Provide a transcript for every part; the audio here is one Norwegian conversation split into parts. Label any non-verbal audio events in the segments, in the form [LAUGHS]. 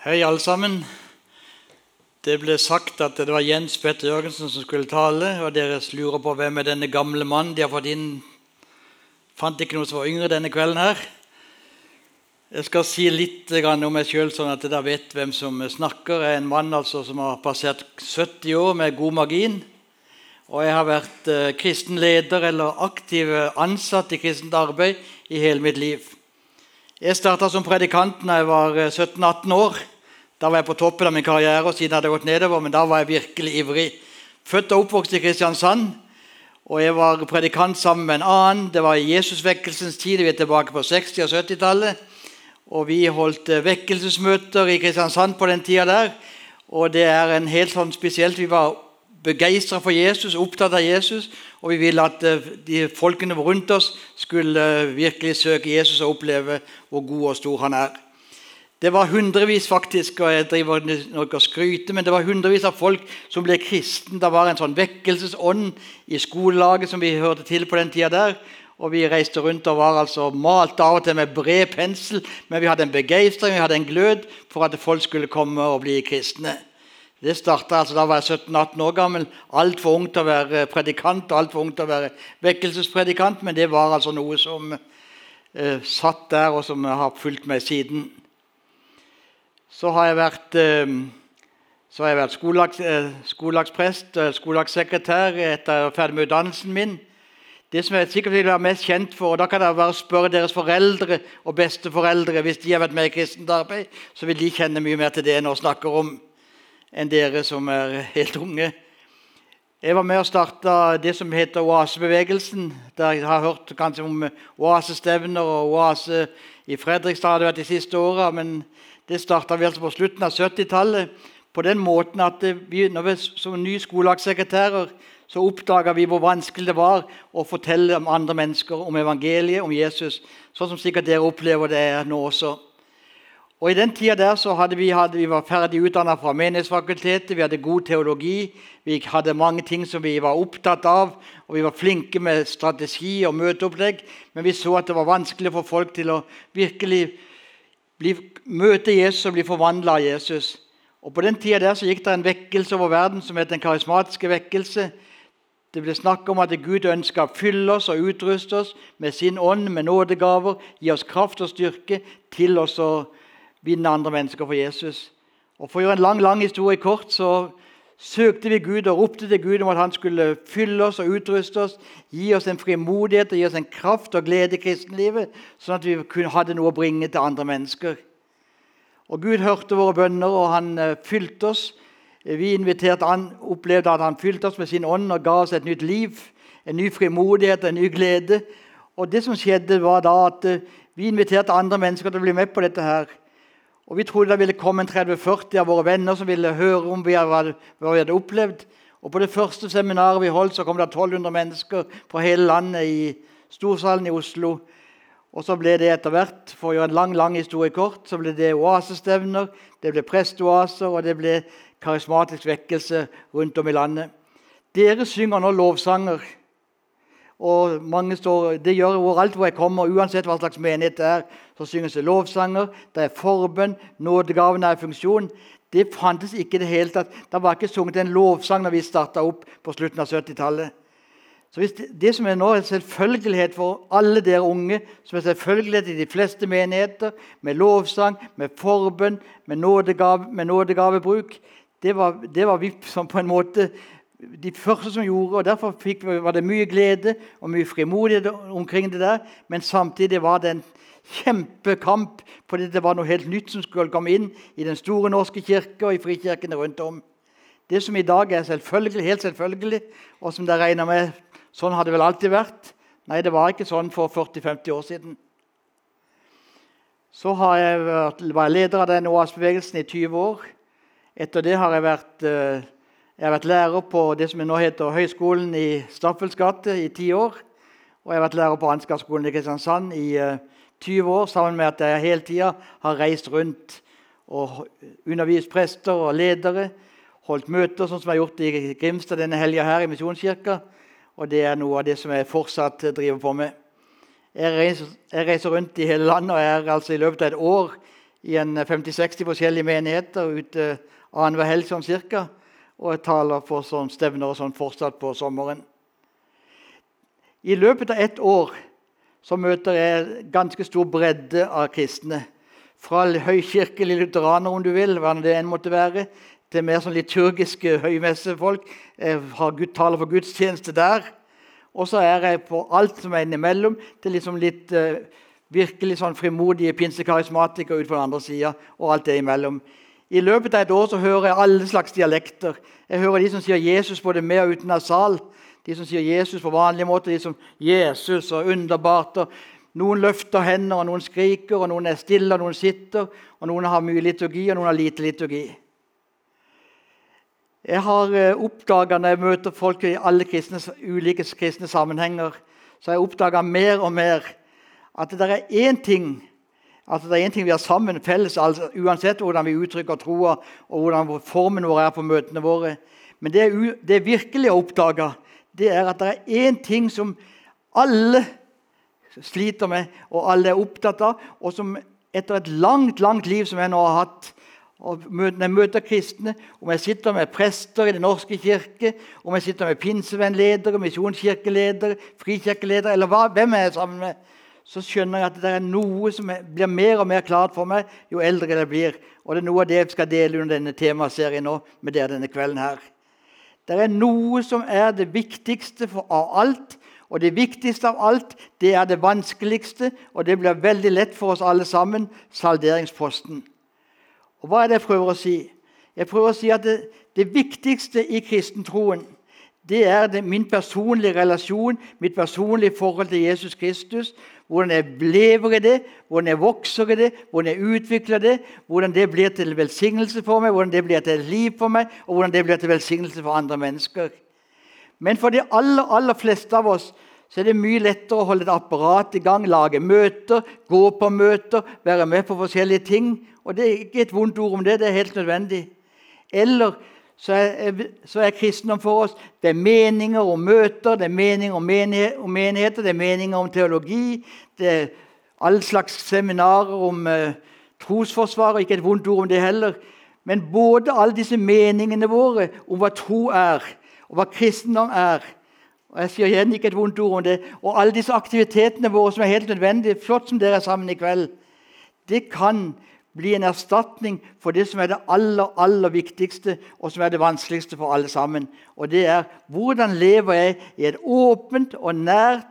Hei, alle sammen. Det ble sagt at det var Jens Petter Jørgensen som skulle tale. og Dere lurer på hvem er denne gamle mannen de har fått inn. Fant ikke noe som var yngre denne kvelden her. Jeg skal si litt om meg sjøl, sånn at dere vet hvem som snakker. Jeg er en mann altså, som har passert 70 år med god margin. Og jeg har vært eh, kristen leder eller aktiv ansatt i kristent arbeid i hele mitt liv. Jeg starta som predikant da jeg var 17-18 eh, år. Da var jeg på toppen av min karriere, og siden hadde jeg gått nedover, men da var jeg virkelig ivrig. Født og oppvokst i Kristiansand. Og jeg var predikant sammen med en annen. Det var i Jesusvekkelsens tid. Vi er tilbake på 60- og 70-tallet. Og vi holdt eh, vekkelsesmøter i Kristiansand på den tida der. Og det er en helt sånn spesielt. Vi var begeistra for Jesus, opptatt av Jesus. Og vi ville at eh, de folkene rundt oss skulle eh, virkelig søke Jesus og oppleve hvor god og stor han er. Det var hundrevis faktisk, og jeg driver nok og skryter, men det var hundrevis av folk som ble kristen. Det var en sånn vekkelsesånd i skolelaget som vi hørte til på den tida der. Og vi reiste rundt og var altså malt av og til med bred pensel, men vi hadde en begeistring, vi hadde en glød for at folk skulle komme og bli kristne. Det startet, altså Da var jeg 17-18 år gammel. Altfor ung til å være predikant altfor ung til å være vekkelsespredikant. Men det var altså noe som eh, satt der, og som har fulgt meg siden. Så har jeg vært, eh, har jeg vært skolags, eh, skolelagsprest og skolelagssekretær etter ferdig med utdannelsen min. Det som jeg sikkert vil være mest kjent for, og Da kan jeg bare spørre deres foreldre og besteforeldre hvis de har vært med i kristent arbeid, så vil de kjenne mye mer til det enn å snakke om enn dere som er helt unge. Jeg var med og starta det som heter oasebevegelsen. Jeg har hørt kanskje om oasestevner og oase i Fredrikstad hadde vært de siste åra. Men det starta vi altså på slutten av 70-tallet. På den måten at vi, vi som nye skolelagssekretærer så oppdaga vi hvor vanskelig det var å fortelle om andre mennesker om evangeliet, om Jesus. Sånn som sikkert dere opplever det nå også. Og I den tida der så hadde vi, hadde, vi var ferdig utdanna fra Menighetsfakultetet, vi hadde god teologi, vi hadde mange ting som vi var opptatt av, og vi var flinke med strategi og møteopplegg, men vi så at det var vanskelig for folk til å virkelig bli, møte Jesus og bli forvandla av Jesus. Og På den tida der så gikk det en vekkelse over verden som het den karismatiske vekkelse. Det ble snakk om at Gud ønska å fylle oss og utruste oss med sin ånd, med nådegaver, gi oss kraft og styrke til oss å vinne andre mennesker for Jesus. Og For å gjøre en lang lang historie kort så søkte vi Gud og ropte til Gud om at han skulle fylle oss og utruste oss, gi oss en frimodighet og gi oss en kraft og glede i kristenlivet, sånn at vi kunne hadde noe å bringe til andre mennesker. Og Gud hørte våre bønner, og han uh, fylte oss. Vi han, opplevde at han fylte oss med sin ånd og ga oss et nytt liv, en ny frimodighet en ny glede. Og det som skjedde var da at uh, Vi inviterte andre mennesker til å bli med på dette. her. Og Vi trodde det ville komme 30-40 av våre venner som ville høre om hva vi hadde opplevd. Og På det første seminaret vi holdt, så kom det 1200 mennesker fra hele landet i Storsalen i Oslo. Og Så ble det etter hvert for å gjøre en lang lang historie kort, så ble det oasestevner, det ble prestoaser og det ble karismatisk vekkelse rundt om i landet. Dere synger nå lovsanger og mange står, Det gjør overalt hvor jeg kommer, uansett hva slags menighet det er. Så synges det lovsanger, det er forbønn, nådegavene er i funksjon. Det fantes ikke i det hele tatt. Det var ikke sunget en lovsang når vi starta opp på slutten av 70-tallet. Så det, det, som er nå er selvfølgelighet for alle dere unge, som er selvfølgelighet i de fleste menigheter, med lovsang, med forbønn, med, nådegave, med nådegavebruk, det var, det var vi som på en måte de første som gjorde. og Derfor fikk, var det mye glede og mye frimodighet omkring det der. Men samtidig var det en kjempekamp fordi det var noe helt nytt som skulle komme inn i den store norske kirke og i frikirkene rundt om. Det som i dag er selvfølgelig, helt selvfølgelig, og som dere regner med sånn har det vel alltid vært Nei, det var ikke sånn for 40-50 år siden. Så var jeg leder av den OAS-bevegelsen i 20 år. Etter det har jeg vært eh, jeg har vært lærer på det som nå heter Høgskolen i Staffels gate i ti år. Og jeg har vært lærer på Ansgarskolen i Kristiansand i uh, eh, 20 år, sammen med at jeg hele tida har reist rundt og undervist prester og ledere. Holdt møter, sånn som jeg har gjort i Grimstad denne helga her i Misjonskirka. Og det er noe av det som jeg fortsatt driver på med. Jeg reiser, jeg reiser rundt i hele landet, og er altså i løpet av et år i en 50-60 forskjellige menigheter ute annenhver helg sånn cirka. Og jeg taler på sånn stevner og sånn fortsatt på sommeren. I løpet av ett år så møter jeg ganske stor bredde av kristne. Fra høykirkelige lutheranere, om du vil, hva det enn måtte være, til mer sånn liturgiske høymessefolk. Jeg har Gud, taler for gudstjeneste der. Og så er jeg på alt som er innimellom, til liksom litt uh, virkelig sånn frimodige pinsekarismatikere ut på den andre sida, og alt det imellom. I løpet av et år så hører jeg alle slags dialekter. Jeg hører de som sier Jesus både med og uten nasal. De som sier Jesus på vanlig måte, de som Jesus og underbart. og Noen løfter hender, og noen skriker, og noen er stille, og noen sitter. og Noen har mye liturgi, og noen har lite liturgi. Jeg har eh, oppdaga når jeg møter folk i alle kristne, ulike kristne sammenhenger, så har jeg oppdaga mer og mer at det er én ting Altså, det er én ting vi har sammen, felles, altså, uansett hvordan vi uttrykker troa og hvordan formen vår er på møtene våre. Men det, det virkelig har oppdaga, det er at det er én ting som alle sliter med, og alle er opptatt av, og som etter et langt, langt liv som jeg nå har hatt og Når jeg møter kristne, om jeg sitter med prester i Den norske kirke, om jeg sitter med pinsevennledere, misjonskirkeledere, frikirkeledere, eller hva, hvem jeg sammen med, så skjønner jeg at det er noe som blir mer og mer klart for meg jo eldre jeg blir. Og det er noe av det jeg skal dele under denne temaserien nå med dere denne kvelden. her. Det er noe som er det viktigste av alt. Og det viktigste av alt, det er det vanskeligste, og det blir veldig lett for oss alle sammen salderingsposten. Og Hva er det jeg prøver å si? Jeg prøver å si at det, det viktigste i kristentroen det er det, min personlige relasjon, mitt personlige forhold til Jesus Kristus. Hvordan jeg lever i det, hvordan jeg vokser i det, hvordan jeg utvikler det. Hvordan det blir til velsignelse for meg, hvordan det blir til liv for meg, og hvordan det blir til velsignelse for andre mennesker. Men for de aller, aller fleste av oss så er det mye lettere å holde et apparat i gang, lage møter, gå på møter, være med på forskjellige ting. Og det er ikke et vondt ord om det, det er helt nødvendig. Eller så er, så er, kristendom for oss det er meninger om møter, det er meninger om, menighet, om menigheter, det er meninger om teologi, det er all slags seminarer om eh, trosforsvar. Ikke et vondt ord om det heller. Men både alle disse meningene våre om hva tro er, og hva kristendom er og jeg sier igjen ikke et vondt ord om det, og alle disse aktivitetene våre som er helt nødvendige, flott som dere er sammen i kveld, det kan bli en erstatning for det som er det aller, aller viktigste, og som er det vanskeligste for alle sammen. Og det er hvordan lever jeg i et åpent og nært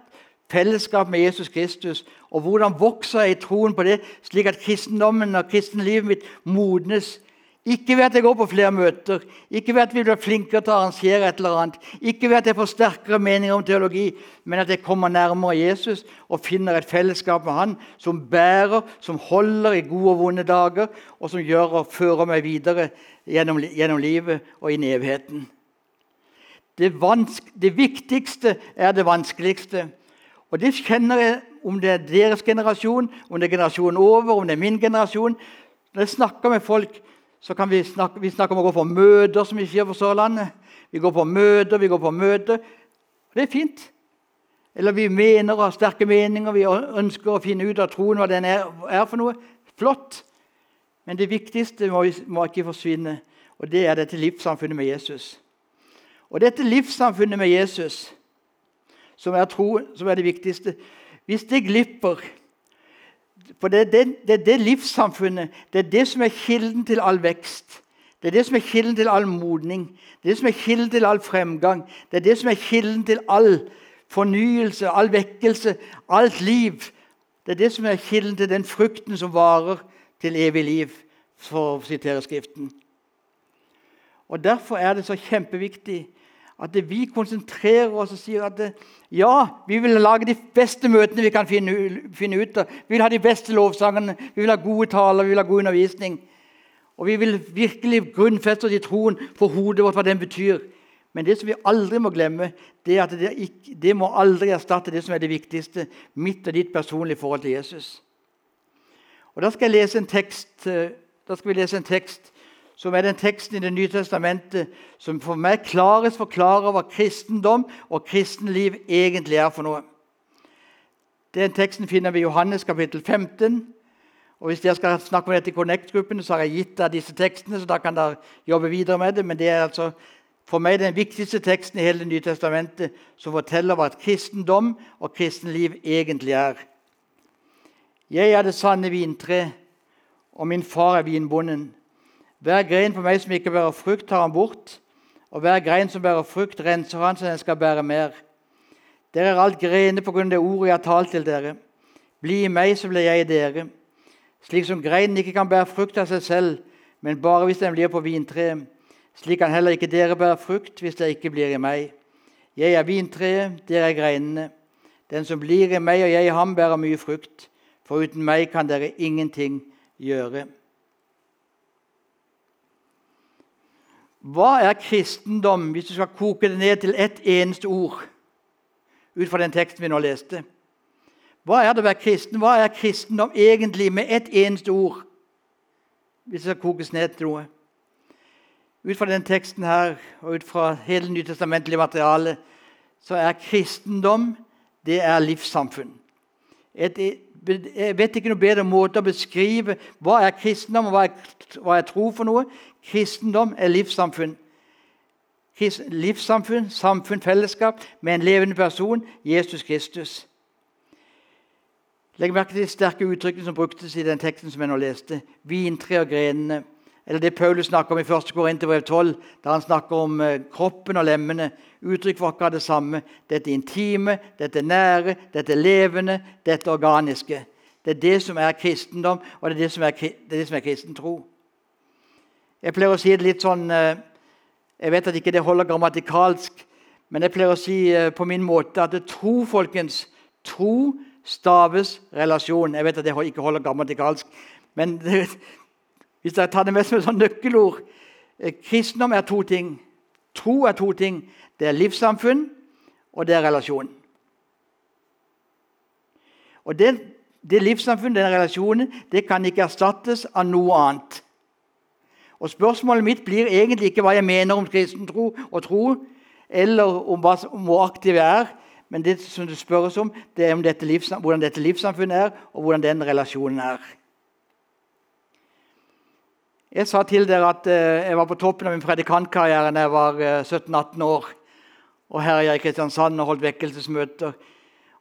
fellesskap med Jesus Kristus? Og hvordan vokser jeg i troen på det, slik at kristendommen og kristenlivet mitt modnes ikke ved at jeg går på flere møter, ikke ved at vi blir flinkere til å arrangere et eller annet, ikke ved at jeg får sterkere meninger om teologi, men at jeg kommer nærmere Jesus og finner et fellesskap med Han som bærer, som holder i gode og vonde dager, og som gjør og fører meg videre gjennom, gjennom livet og inn i evigheten. Det, det viktigste er det vanskeligste. Og det kjenner jeg om det er deres generasjon, om det er generasjonen over, om det er min generasjon. Når jeg snakker med folk så kan vi snakke, vi snakke om å gå på møter, som vi sier på Sørlandet. Vi går på møter, vi går på møter. Det er fint. Eller vi mener og har sterke meninger, vi ønsker å finne ut av troen hva den er, er for noe. Flott. Men det viktigste må, må ikke forsvinne, og det er dette livssamfunnet med Jesus. Og dette livssamfunnet med Jesus, som er, tro, som er det viktigste Hvis det glipper, for det er det, det er det, livssamfunnet det er det som er kilden til all vekst. Det er det som er kilden til all modning, det er det som er kilden til all fremgang. Det er det som er kilden til all fornyelse, all vekkelse, alt liv. Det er det som er kilden til den frukten som varer til evig liv, for å sitere Skriften. Og Derfor er det så kjempeviktig at vi konsentrerer oss og sier at ja, vi vil lage de beste møtene vi kan finne, finne ut av. Vi vil ha de beste lovsangene, vi vil ha gode taler, vi vil ha god undervisning. Og vi vil virkelig grunnfeste oss i troen på hodet vårt, hva den betyr. Men det som vi aldri må glemme, det er at det, ikke, det må aldri erstatte det som er det viktigste, mitt og ditt personlige forhold til Jesus. Og Da skal jeg lese en tekst, eh, da skal vi lese en tekst som er den teksten i Det nye testamentet som for meg klarest forklarer hva kristendom og kristenliv egentlig er for noe. Den teksten finner vi i Johannes kapittel 15. Og Hvis dere skal snakke om dette i Connect-gruppen, så har jeg gitt dere disse tekstene, så da kan dere jobbe videre med det. Men det er altså for meg den viktigste teksten i hele Det nye testamentet som forteller hva kristendom og kristenliv egentlig er. Jeg er det sanne vintre, og min far er vinbonden. Hver grein på meg som ikke bærer frukt, tar han bort, og hver grein som bærer frukt, renser han så den skal bære mer. Dere er alt grener på grunn av det ordet jeg har talt til dere. Bli i meg, så blir jeg i dere. Slik som greinen ikke kan bære frukt av seg selv, men bare hvis den blir på vintreet. Slik kan heller ikke dere bære frukt hvis dere ikke blir i meg. Jeg er vintreet, dere er greinene. Den som blir i meg og jeg i ham, bærer mye frukt. For uten meg kan dere ingenting gjøre. Hva er kristendom, hvis du skal koke det ned til ett eneste ord? Ut fra den teksten vi nå leste. Hva er det å være kristen? Hva er kristendom egentlig med ett eneste ord? Hvis det skal kokes ned til noe. Ut fra den teksten her og ut fra hele nytestamentlige materialet så er kristendom det er livssamfunn. Et, jeg vet ikke noe bedre måte å beskrive hva er kristendom og hva er, hva er tro for noe. Kristendom er livssamfunn. Livssamfunn, samfunn, fellesskap med en levende person, Jesus Kristus. Legg merke til de sterke uttrykkene som bruktes i den teksten som jeg nå leste. Vintre og grenene. Eller det Paulus snakker om i 1. Korinterbrev 12, der han snakker om eh, kroppen og lemmene. Uttrykk for akkurat det samme. Dette intime, dette nære, dette levende, dette organiske. Det er det som er kristendom, og det er det som er, det er, det som er kristen tro. Jeg pleier å si det litt sånn eh, Jeg vet at ikke det holder grammatikalsk, men jeg pleier å si eh, på min måte at tro, folkens, tro staves relasjon. Jeg vet at det ikke holder grammatikalsk, men [LAUGHS] det, hvis jeg tar det med som et nøkkelord eh, Kristendom er to ting. Tro er to ting. Det er livssamfunn, og det er relasjon. Og det, det livssamfunnet, den relasjonen, det kan ikke erstattes av noe annet. Og Spørsmålet mitt blir egentlig ikke hva jeg mener om kristen tro og tro, eller om, hva, om hvor aktiv jeg er, men det som det spørres om, det er om dette hvordan dette livssamfunnet er, og hvordan den relasjonen er. Jeg sa til dere at eh, jeg var på toppen av min predikantkarriere da jeg var 17-18 eh, år. Og her er jeg i Kristiansand og holdt vekkelsesmøter.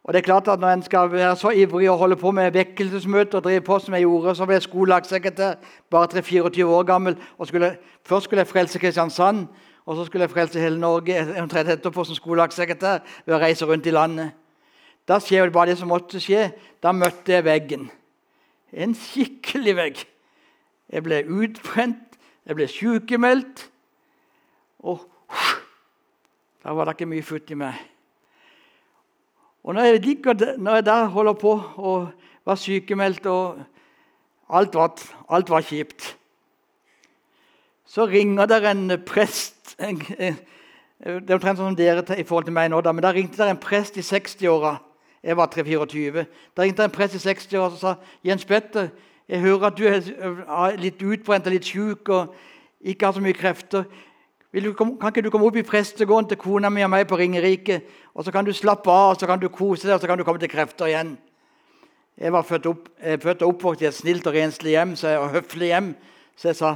Og det er klart at Når en skal være så ivrig og holde på med vekkelsesmøter, og drive på som jeg gjorde, så ble jeg skolelagssekretær, bare 3-24 år gammel. og skulle, Først skulle jeg frelse Kristiansand, og så skulle jeg frelse hele Norge omtrent etterpå som skolelagssekretær ved å reise rundt i landet. Da skjer bare det som måtte skje. Da møtte jeg veggen. En skikkelig vegg. Jeg ble utbrent, jeg ble sykemeldt. Og da var det ikke mye futt i meg. Og når jeg, liker, når jeg der holder på og var sykemeldt og alt var, alt var kjipt, så ringer det en prest Det er omtrent som dere i forhold til meg nå, da, men da ringte der en prest i 60-åra. Jeg var 3-24. Da ringte det en prest i 60-åra og sa Jens Petter, jeg hører at du er litt utbrent og litt sjuk og ikke har så mye krefter. Kan ikke du komme opp i prestegården til kona mi og meg på Ringerike? og Så kan du slappe av og så kan du kose deg og så kan du komme til krefter igjen. Jeg var født, opp, født og oppvokst i et snilt og renslig hjem så jeg, og høflig hjem. Så jeg sa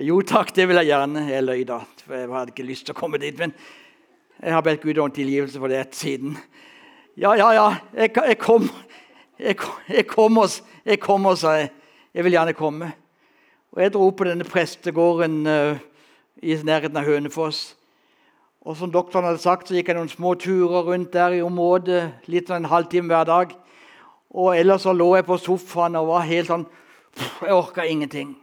jo takk, det vil jeg gjerne. Jeg løy da, for jeg hadde ikke lyst til å komme dit. Men jeg har bedt Gud om tilgivelse for det siden. Ja, ja, ja, jeg, jeg kom. Jeg, jeg kommer, jeg kommer, sa jeg. Jeg vil gjerne komme. Og Jeg dro på denne prestegården uh, i nærheten av Hønefoss. Og Som doktoren hadde sagt, så gikk jeg noen små turer rundt der i området. litt sånn en halvtime hver dag. Og Ellers så lå jeg på sofaen og var helt sånn Jeg orka ingenting.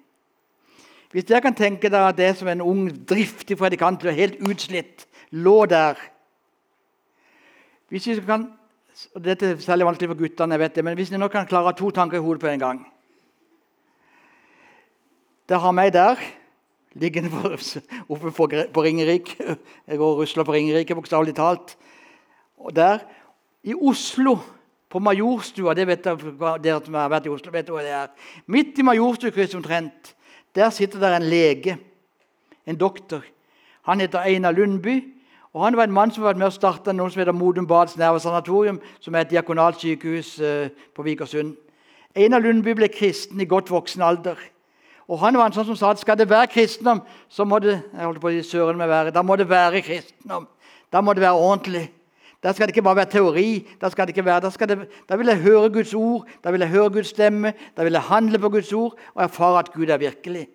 Hvis dere kan tenke dere at det som en ung, driftig predikant ble helt utslitt, lå der Hvis vi kan, og Dette er særlig vanskelig for guttene, jeg vet det, men hvis vi nå kan klare to tanker i hodet på en gang det har meg der, liggende oppe på, på Ringerik. Jeg går og rusler på Ringerike, bokstavelig talt. Og der, i Oslo, på Majorstua det vet Dere som har vært i Oslo, vet hva det er. Midt i Majorstukrysset omtrent, der sitter der en lege, en doktor. Han heter Einar Lundby. og Han var en mann som var med å starte noe som heter Modum Bads nervesanatorium, som er et diakonalt sykehus eh, på Vikersund. Einar Lundby ble kristen i godt voksen alder. Og han var en sånn som sa at skal det være kristendom, så må det jeg holdt på å si søren med være, da må det være kristendom. Da må det være ordentlig. Da skal det ikke bare være teori. Da, skal det ikke være, da, det, da vil jeg høre Guds ord, da vil jeg høre Guds stemme, da vil jeg handle på Guds ord og erfare at Gud er virkelig.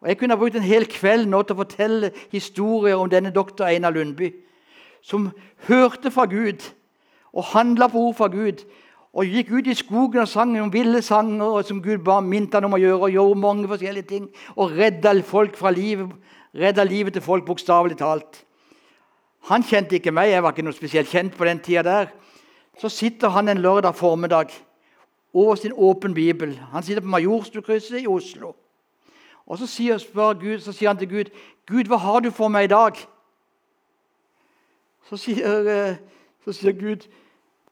Og Jeg kunne ha brukt en hel kveld nå til å fortelle historier om denne doktor Einar Lundby, som hørte fra Gud og handla på ord fra Gud. Og gikk ut i skogen og sang om ville sanger som Gud bare minte han om å gjøre. Og gjorde mange forskjellige ting. Og redda folk fra livet, redda livet til folk, bokstavelig talt. Han kjente ikke meg, jeg var ikke noe spesielt kjent på den tida der. Så sitter han en lørdag formiddag over sin åpen bibel. Han sitter på Majorstukrysset i Oslo. Og så sier, Gud, så sier, han til Gud, 'Gud, hva har du for meg i dag?' Så sier, eh, så sier Gud,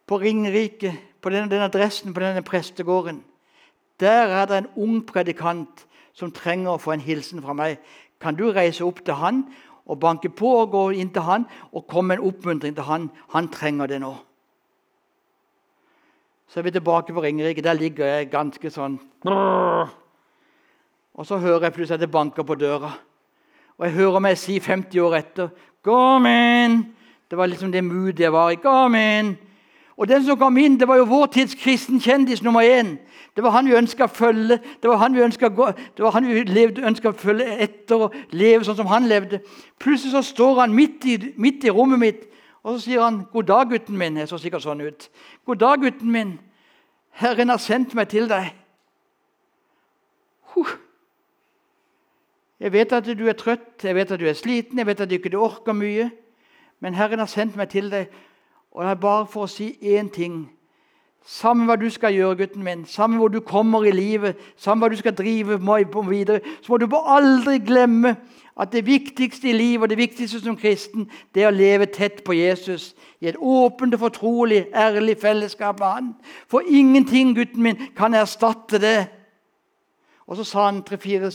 'På Ringerike, på denne, denne adressen på denne prestegården, der er det en ung predikant som trenger å få en hilsen fra meg. Kan du reise opp til han og banke på og gå inn til han og komme med en oppmuntring til han. Han trenger det nå. Så er vi tilbake på Ringerike. Der ligger jeg ganske sånn Og så hører jeg plutselig at det banker på døra. Og jeg hører meg si 50 år etter 'Kom inn!' Det var liksom det moodet jeg var i. 'Kom inn!' Og den som kom inn, det var jo vår tids kristen kjendis nummer én. Det var han vi ønska å følge, det var han vi ønska å følge etter og leve sånn som han levde. Plutselig så står han midt i, midt i, rommet mitt og så sier han, 'God dag, gutten min.' Jeg så sikkert sånn ut. 'God dag, gutten min. Herren har sendt meg til deg.' Huh. Jeg vet at du er trøtt, jeg vet at du er sliten, jeg vet at du ikke orker mye. Men Herren har sendt meg til deg og det er bare for å si én ting. Samme hva du skal gjøre, gutten min, samme hvor du kommer i livet, samme hva du skal drive på videre, så må du aldri glemme at det viktigste i livet og det viktigste som kristen, det er å leve tett på Jesus. I et åpent og fortrolig, ærlig fellesskap med han. For ingenting, gutten min, kan erstatte det. Og så sa han tre-fire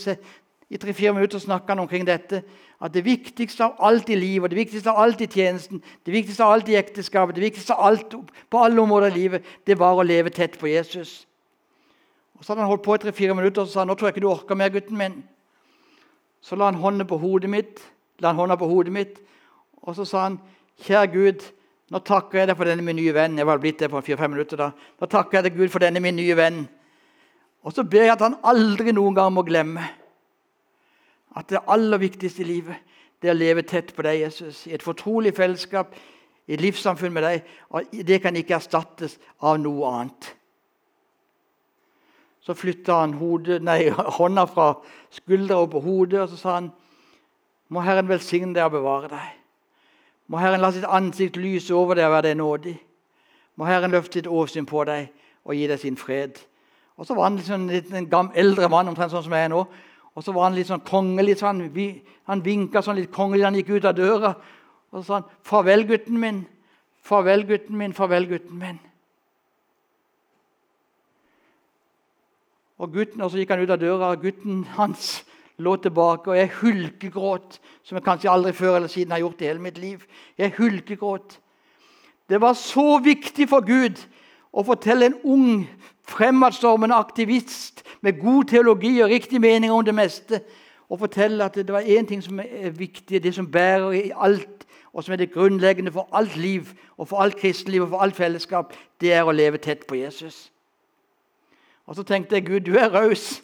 i tre-fire minutter snakka han omkring dette at det viktigste av alt i livet, det viktigste av alt i tjenesten, det viktigste av alt i ekteskapet, det viktigste av alt på alle områder i livet, det var å leve tett på Jesus. Og Så hadde han holdt på i tre-fire minutter og så sa han, nå tror jeg ikke du orker mer, gutten min. Så la han hånda på hodet mitt, la han hånda på hodet mitt, og så sa han, kjære Gud, nå takker jeg deg for denne min nye venn. Jeg var blitt det for fire-fem minutter da. Nå takker jeg deg, Gud, for denne min nye venn. Og så ber jeg at han aldri noen gang må glemme at det aller viktigste i livet det er å leve tett på deg, Jesus, i et fortrolig fellesskap, i et livssamfunn med deg. og Det kan ikke erstattes av noe annet. Så flytta han hodet, nei, [LAUGHS] hånda fra skuldra på hodet og så sa han, Må Herren velsigne deg og bevare deg. Må Herren la sitt ansikt lyse over deg og være deg nådig. Må Herren løfte sitt åsyn på deg og gi deg sin fred. Og så var han liksom en, en eldre mann, omtrent sånn som jeg er nå. Og så var han litt sånn kongelig. Så han, han vinka sånn litt kongelig da han gikk ut av døra. Og så sa han, 'Farvel, gutten min. Farvel, gutten min. Farvel, gutten min.' Og, gutten, og så gikk han ut av døra, og gutten hans lå tilbake. Og jeg hulkegråt, som jeg kanskje aldri før eller siden har gjort i hele mitt liv. Jeg hulkegråt. Det var så viktig for Gud å fortelle en ung, fremadstormende aktivist med god teologi og riktig mening om det meste, og fortelle at det var én ting som er viktig, det som bærer i alt, og som er det grunnleggende for alt liv og for alt kristenliv og for alt fellesskap, det er å leve tett på Jesus. Og så tenkte jeg Gud, du er raus.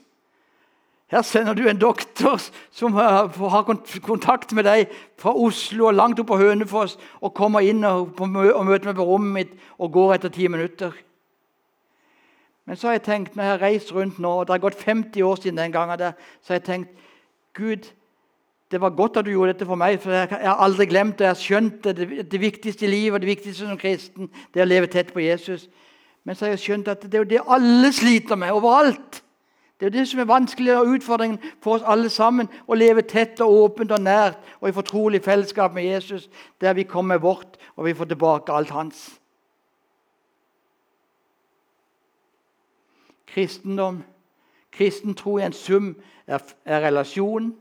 Her sender du en doktor som har kontakt med deg fra Oslo og langt opp på Hønefoss, og kommer inn og, møter meg på rommet mitt og går etter ti minutter. Men så har jeg tenkt, når jeg har reist rundt nå, og det har gått 50 år siden den gangen, der, så har jeg tenkt Gud, det var godt at du gjorde dette for meg, for jeg har aldri glemt det. Jeg har skjønt det, det, viktigste i livet og det viktigste som kristen det er å leve tett på Jesus. Men så har jeg skjønt at det er jo det alle sliter med overalt. Det er det som er vanskelig og utfordringen for oss alle sammen. Å leve tett og åpent og nært og i fortrolig fellesskap med Jesus, der vi kommer vårt og vi får tilbake alt hans. Kristendom. Kristen tro i en sum er, er relasjon,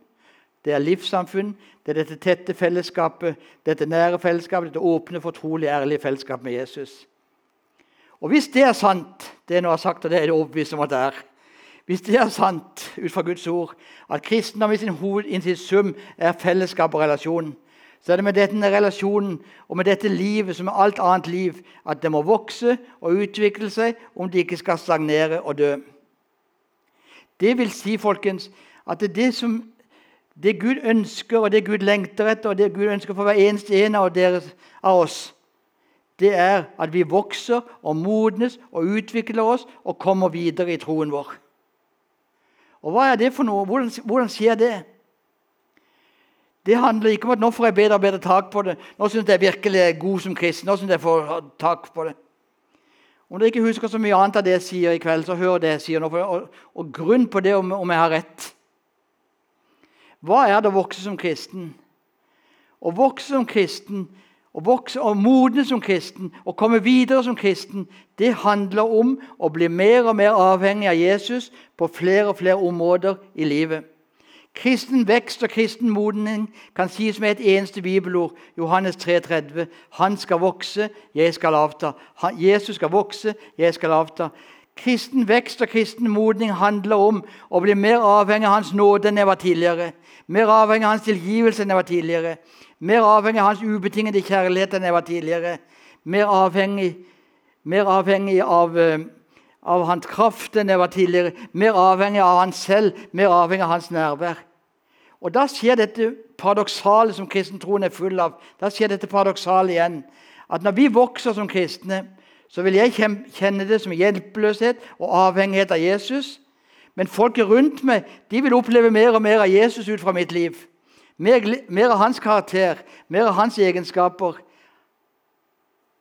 det er livssamfunn, det er dette tette fellesskapet, dette nære fellesskapet, dette åpne, fortrolige, ærlige fellesskapet med Jesus. Og hvis det er sant, det jeg har sagt, og det er det overbevist om at det er Hvis det er sant ut fra Guds ord at kristendom i sin hoved, i sin sum er fellesskap og relasjon, så er det med denne relasjonen og med dette livet som med alt annet liv at det må vokse og utvikle seg om det ikke skal stagnere og dø. Det vil si, folkens, at det, det som det Gud ønsker, og det Gud lengter etter, og det Gud ønsker for hver eneste en av, deres, av oss, det er at vi vokser og modnes og utvikler oss og kommer videre i troen vår. Og hva er det for noe? Hvordan, hvordan skjer det? Det handler ikke om at nå får jeg bedre og bedre tak på det. Nå syns jeg virkelig er god som kristen. nå synes jeg får tak på det. Om dere ikke husker så mye annet av det jeg sier i kveld, så hør det jeg sier nå. Og, og grunn på det om, om jeg har rett. Hva er det å vokse som kristen? Å vokse som kristen, å vokse og modne som kristen, å komme videre som kristen, det handler om å bli mer og mer avhengig av Jesus på flere og flere områder i livet. Kristen vekst og kristen modning kan sies med et eneste bibelord. Johannes 3,30. Han skal vokse, jeg skal avta. Jesus skal vokse, jeg skal avta. Kristen vekst og kristen modning handler om å bli mer avhengig av Hans nåde enn jeg var tidligere. Mer avhengig av Hans tilgivelse enn jeg var tidligere. Mer avhengig av Hans ubetingede kjærlighet enn jeg var tidligere. Mer avhengig, mer avhengig av, uh, av Hans kraft enn jeg var tidligere. Mer avhengig av Han selv, mer avhengig av Hans nærvær. Og Da skjer dette paradoksale som kristentroen er full av. Da skjer dette paradoksale igjen. At når vi vokser som kristne, så vil jeg kjenne det som hjelpeløshet og avhengighet av Jesus. Men folket rundt meg de vil oppleve mer og mer av Jesus ut fra mitt liv. Mer, mer av hans karakter, mer av hans egenskaper.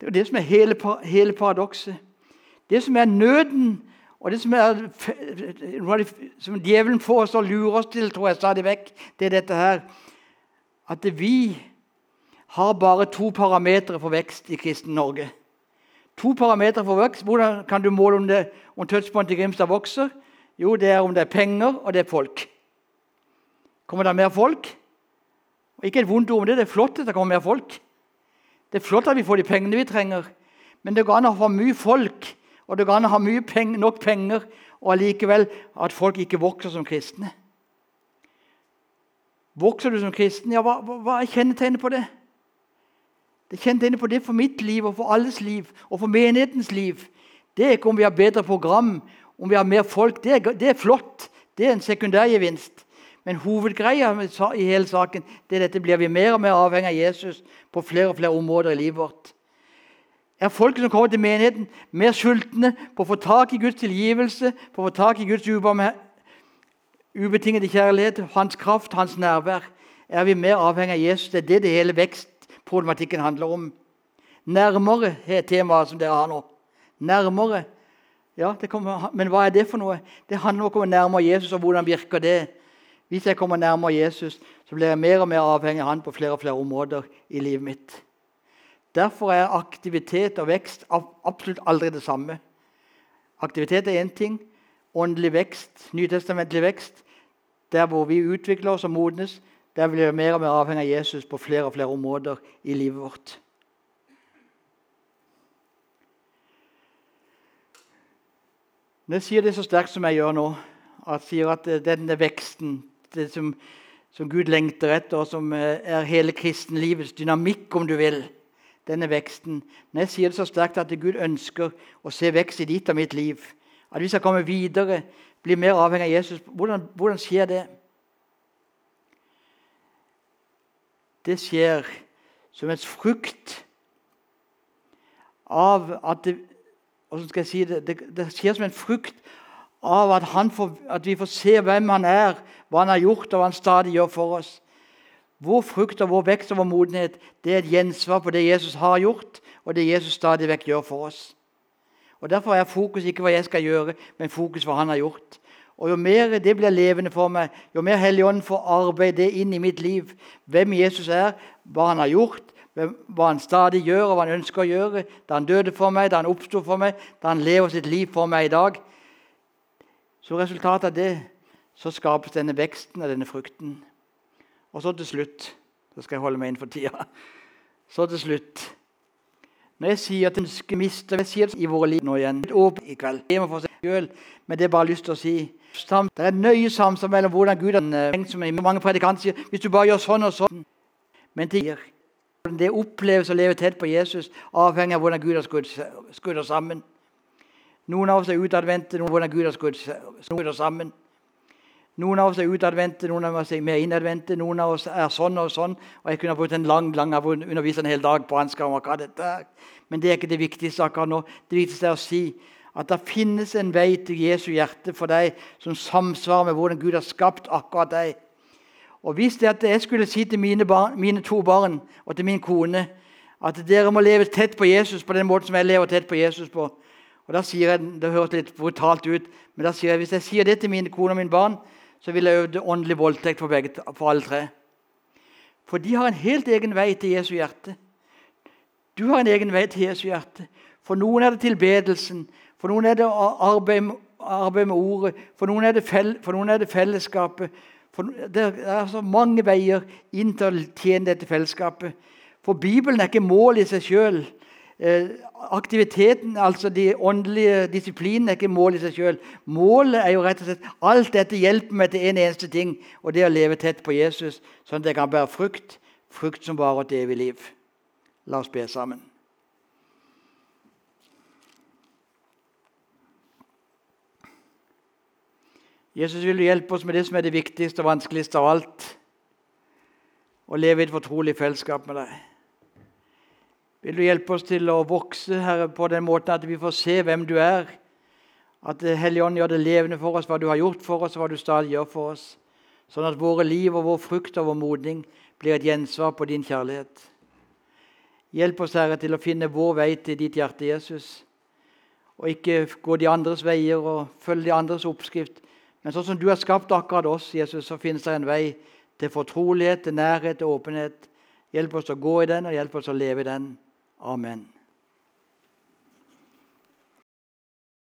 Det er det som er hele, hele paradokset. Det som er nøden, og det som, er, som djevelen får oss til å lure oss til, tror jeg stadig vekk, det er dette her At vi har bare to parametere for vekst i kristen Norge. To parametere for vekst. Hvordan kan du måle om, det, om touchpoint i Grimstad vokser? Jo, det er om det er penger, og det er folk. Kommer det mer folk? Ikke et vondt ord om det. Det er flott at det kommer mer folk. Det er flott at vi får de pengene vi trenger. Men det går an å ha mye folk, og det går an å ha penger, nok penger, og allikevel at folk ikke vokser som kristne. Vokser du som kristen? Ja, hva, hva er kjennetegnet på det? Det kjennetegnet på det for mitt liv og for alles liv og for menighetens liv. Det er ikke om vi har bedre program, om vi har mer folk. Det er, det er flott. Det er en sekundærgevinst. Men hovedgreia i hele saken det er dette blir vi mer og mer avhengig av Jesus på flere og flere områder i livet vårt. Er folk som kommer til menigheten, mer sultne på å få tak i Guds tilgivelse, på å få tak i Guds ubetingede kjærlighet, hans kraft, hans nærvær? Er vi mer avhengig av Jesus? Det er det det hele vekstproblematikken handler om. Nærmere er temaet som dere har nå. Nærmere. Ja, kommer, Men hva er det for noe? Det handler om å komme nærmere Jesus, og hvordan virker det? Hvis jeg kommer nærmere Jesus, så blir jeg mer og mer avhengig av han på flere og flere områder i livet mitt. Derfor er aktivitet og vekst absolutt aldri det samme. Aktivitet er én ting. Åndelig vekst, nytestamentlig vekst, der hvor vi utvikler oss og modnes, der blir vi mer og mer avhengig av Jesus på flere og flere områder i livet vårt. Når jeg sier det så sterkt som jeg gjør nå, at jeg sier at denne veksten det som, som, Gud lengter etter, og som eh, er hele kristenlivets dynamikk, om du vil. Denne veksten. Men jeg sier det så sterkt at Gud ønsker å se vekst i ditt og mitt liv, at vi skal komme videre, bli mer avhengig av Jesus, hvordan, hvordan skjer det? Det skjer som et frukt av at det, skal jeg si det, det, det skjer som en frukt av at, får, at, vi får se hvem han er, hva han har gjort, og hva han stadig gjør for oss. Vår frukt og vår vekst og vår modenhet det er et gjensvar på det Jesus har gjort, og det Jesus stadig vekk gjør for oss. Og Derfor er fokus ikke hva jeg skal gjøre, men fokus hva han har gjort. Og Jo mer det blir levende for meg, jo mer Helligånden får arbeide inn i mitt liv, hvem Jesus er, hva han har gjort, hva han stadig gjør og hva han ønsker å gjøre, da han døde for meg, da han oppsto for meg, da han lever sitt liv for meg i dag, så resultatet av det så skapes denne veksten og denne frukten. Og så til slutt Så skal jeg holde meg inn for tida. Så til slutt Når jeg sier at en skal miste jeg sier det i våre liv nå igjen, i kveld, Jeg må få seg selv, men det er bare lyst til å si Det er nøye samsvar mellom hvordan Gud har tenkt, som mange predikanter sier, hvis du bare gjør sånn og sånn. Men det, det oppleves å leve tett på Jesus avhengig av hvordan Gud har skrudd oss sammen. Noen av oss er utadvendte, noen hvordan Gud har skrudd oss sammen. Noen av oss er utadvendte, noen av oss er mer innadvendte. Noen av oss er sånn og sånn. Og Jeg kunne brukt en lang lang undervist en hel dag på ansvar om hva dette er. Men det er ikke det viktigste akkurat nå. Det viktigste er å si at det finnes en vei til Jesu hjerte for deg som samsvarer med hvordan Gud har skapt akkurat deg. Og Hvis det at jeg skulle si til mine, barn, mine to barn og til min kone at dere må leve tett på Jesus på den måten som jeg lever tett på Jesus på og da sier jeg, Det høres litt brutalt ut, men da sier jeg, hvis jeg sier det til mine kone og mine barn, så vil jeg øve åndelig voldtekt for, begge, for alle tre. For de har en helt egen vei til Jesu hjerte. Du har en egen vei til Jesu hjerte. For noen er det tilbedelsen, for noen er det arbeid, arbeid med ordet, for noen er det, fel, for noen er det fellesskapet. det er så mange veier inn til å tjene dette fellesskapet. For Bibelen er ikke mål i seg sjøl. Eh, aktiviteten, altså de åndelige disiplinene, er ikke mål i seg sjøl. Målet er jo rett og slett alt dette hjelper meg til en eneste ting, og det er å leve tett på Jesus, sånn at jeg kan bære frukt, frukt som varer til evig liv. La oss be sammen. Jesus vil du hjelpe oss med det som er det viktigste og vanskeligste av alt. Å leve i et fortrolig fellesskap med deg. Vil du hjelpe oss til å vokse Herre, på den måten at vi får se hvem du er? At Helligånd gjør det levende for oss, hva du har gjort for oss, hva du stadig gjør for oss. Sånn at våre liv og vår frukt og vår modning blir et gjensvar på din kjærlighet. Hjelp oss, Herre, til å finne vår vei til ditt hjerte, Jesus. Og ikke gå de andres veier og følge de andres oppskrift. Men sånn som du har skapt akkurat oss, Jesus, så finnes det en vei til fortrolighet, til nærhet, til åpenhet. Hjelp oss å gå i den, og hjelp oss å leve i den. Amen.